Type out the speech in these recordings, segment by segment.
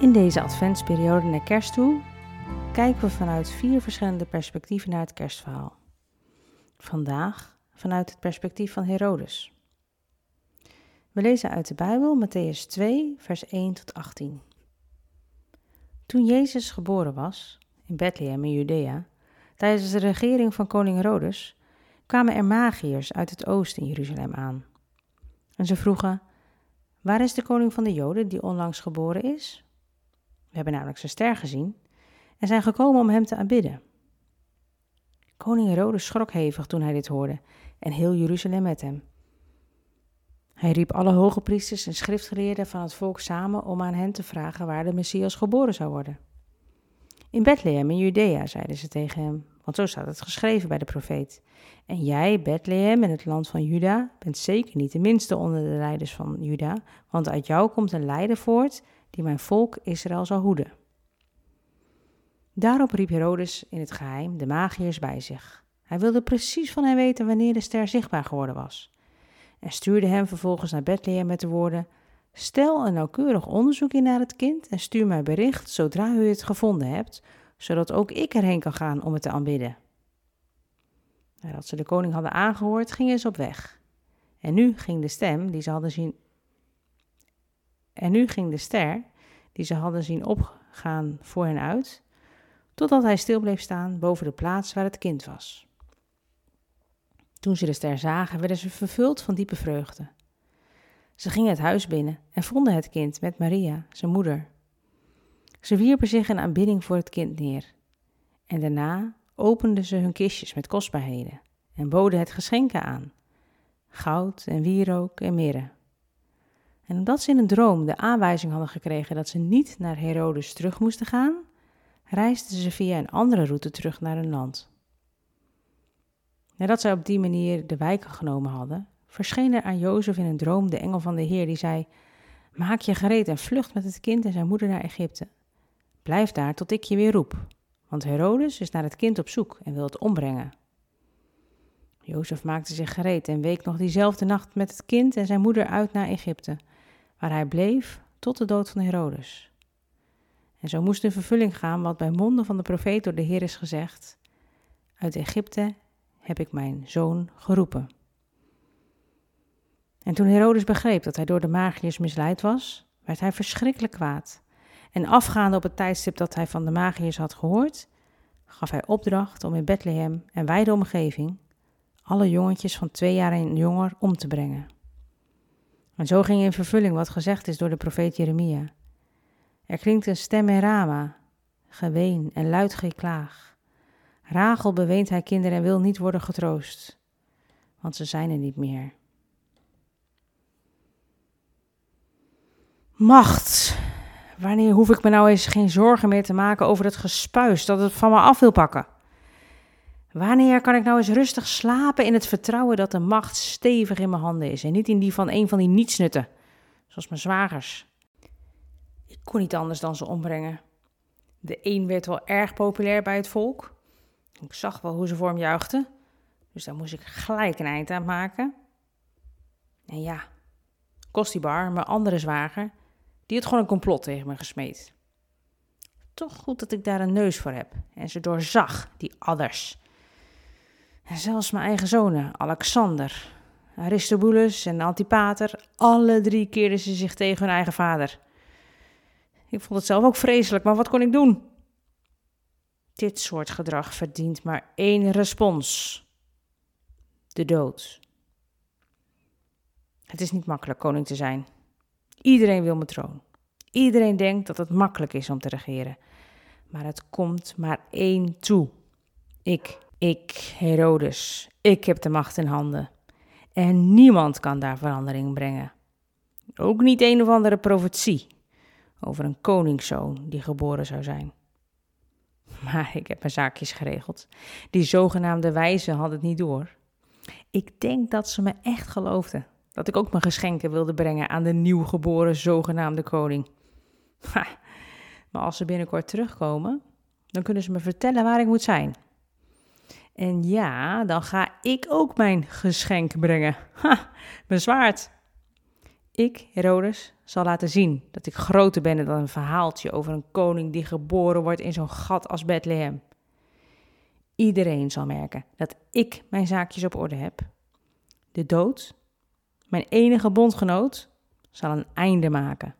In deze adventsperiode naar kerst toe kijken we vanuit vier verschillende perspectieven naar het kerstverhaal. Vandaag vanuit het perspectief van Herodes. We lezen uit de Bijbel Matthäus 2, vers 1 tot 18. Toen Jezus geboren was, in Bethlehem in Judea, tijdens de regering van koning Herodes, kwamen er magiërs uit het oosten in Jeruzalem aan. En ze vroegen: Waar is de koning van de Joden die onlangs geboren is? We hebben namelijk zijn ster gezien en zijn gekomen om hem te aanbidden. Koning Herodes schrok hevig toen hij dit hoorde en heel Jeruzalem met hem. Hij riep alle hoge priesters en schriftgeleerden van het volk samen om aan hen te vragen waar de Messias geboren zou worden. In Bethlehem in Judea, zeiden ze tegen hem, want zo staat het geschreven bij de profeet. En jij, Bethlehem, in het land van Juda, bent zeker niet de minste onder de leiders van Juda, want uit jou komt een leider voort die mijn volk Israël zal hoeden. Daarop riep Herodes in het geheim de magiërs bij zich. Hij wilde precies van hen weten wanneer de ster zichtbaar geworden was. En stuurde hem vervolgens naar Bethlehem met de woorden: Stel een nauwkeurig onderzoek in naar het kind en stuur mij bericht zodra u het gevonden hebt, zodat ook ik erheen kan gaan om het te aanbidden. Nadat ze de koning hadden aangehoord, gingen ze op weg. En nu ging de stem die ze hadden zien. En nu ging de ster die ze hadden zien opgaan voor hen uit, totdat hij stil bleef staan boven de plaats waar het kind was. Toen ze de ster zagen, werden ze vervuld van diepe vreugde. Ze gingen het huis binnen en vonden het kind met Maria, zijn moeder. Ze wierpen zich in aanbidding voor het kind neer. En daarna openden ze hun kistjes met kostbaarheden en boden het geschenken aan: goud en wierook en mirre. En omdat ze in een droom de aanwijzing hadden gekregen dat ze niet naar Herodes terug moesten gaan, reisden ze via een andere route terug naar hun land. Nadat zij op die manier de wijken genomen hadden, verscheen er aan Jozef in een droom de engel van de Heer die zei: Maak je gereed en vlucht met het kind en zijn moeder naar Egypte. Blijf daar tot ik je weer roep, want Herodes is naar het kind op zoek en wil het ombrengen. Jozef maakte zich gereed en week nog diezelfde nacht met het kind en zijn moeder uit naar Egypte, waar hij bleef tot de dood van Herodes. En zo moest in vervulling gaan wat bij monden van de profeet door de Heer is gezegd: Uit Egypte heb ik mijn zoon geroepen. En toen Herodes begreep dat hij door de magiërs misleid was, werd hij verschrikkelijk kwaad. En afgaande op het tijdstip dat hij van de magiërs had gehoord, gaf hij opdracht om in Bethlehem en wijde omgeving alle jongetjes van twee jaar en jonger om te brengen. En zo ging in vervulling wat gezegd is door de profeet Jeremia. Er klinkt een stem in Rama, geween en luid geklaag. Rachel beweent hij kinderen en wil niet worden getroost, want ze zijn er niet meer. Macht. Wanneer hoef ik me nou eens geen zorgen meer te maken over het gespuis dat het van me af wil pakken? Wanneer kan ik nou eens rustig slapen in het vertrouwen dat de macht stevig in mijn handen is en niet in die van een van die nietsnutten, zoals mijn zwagers? Ik kon niet anders dan ze ombrengen. De een werd wel erg populair bij het volk. Ik zag wel hoe ze voor hem juichten, dus daar moest ik gelijk een eind aan maken. En ja, Kostibar, mijn andere zwager, die had gewoon een complot tegen me gesmeed. Toch goed dat ik daar een neus voor heb en ze doorzag, die adders. Zelfs mijn eigen zonen, Alexander, Aristobulus en Antipater, alle drie keerden ze zich tegen hun eigen vader. Ik vond het zelf ook vreselijk, maar wat kon ik doen? Dit soort gedrag verdient maar één respons: de dood. Het is niet makkelijk koning te zijn. Iedereen wil mijn troon. Iedereen denkt dat het makkelijk is om te regeren. Maar het komt maar één toe. Ik, ik, Herodes, ik heb de macht in handen. En niemand kan daar verandering brengen. Ook niet een of andere profetie over een koningszoon die geboren zou zijn. Maar ik heb mijn zaakjes geregeld. Die zogenaamde wijzen hadden het niet door. Ik denk dat ze me echt geloofden dat ik ook mijn geschenken wilde brengen aan de nieuwgeboren zogenaamde koning. Maar als ze binnenkort terugkomen, dan kunnen ze me vertellen waar ik moet zijn. En ja, dan ga ik ook mijn geschenk brengen. Ha, mijn zwaard. Ik, Herodes, zal laten zien dat ik groter ben dan een verhaaltje over een koning die geboren wordt in zo'n gat als Bethlehem. Iedereen zal merken dat ik mijn zaakjes op orde heb. De dood, mijn enige bondgenoot, zal een einde maken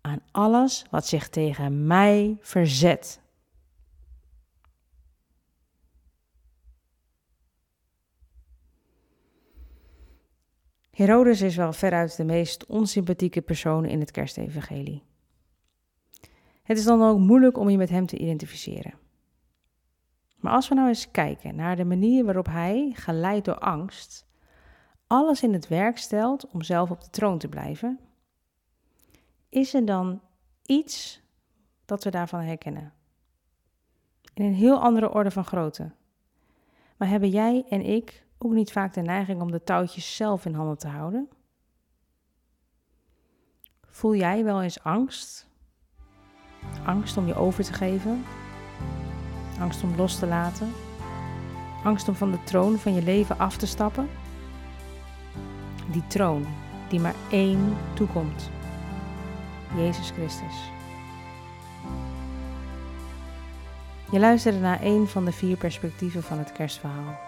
aan alles wat zich tegen mij verzet. Herodes is wel veruit de meest onsympathieke persoon in het kerstevangelie. Het is dan ook moeilijk om je met hem te identificeren. Maar als we nou eens kijken naar de manier waarop hij, geleid door angst, alles in het werk stelt om zelf op de troon te blijven, is er dan iets dat we daarvan herkennen? In een heel andere orde van grootte. Maar hebben jij en ik ook niet vaak de neiging om de touwtjes zelf in handen te houden? Voel jij wel eens angst? Angst om je over te geven? Angst om los te laten? Angst om van de troon van je leven af te stappen? Die troon die maar één toekomt. Jezus Christus. Je luisterde naar een van de vier perspectieven van het kerstverhaal.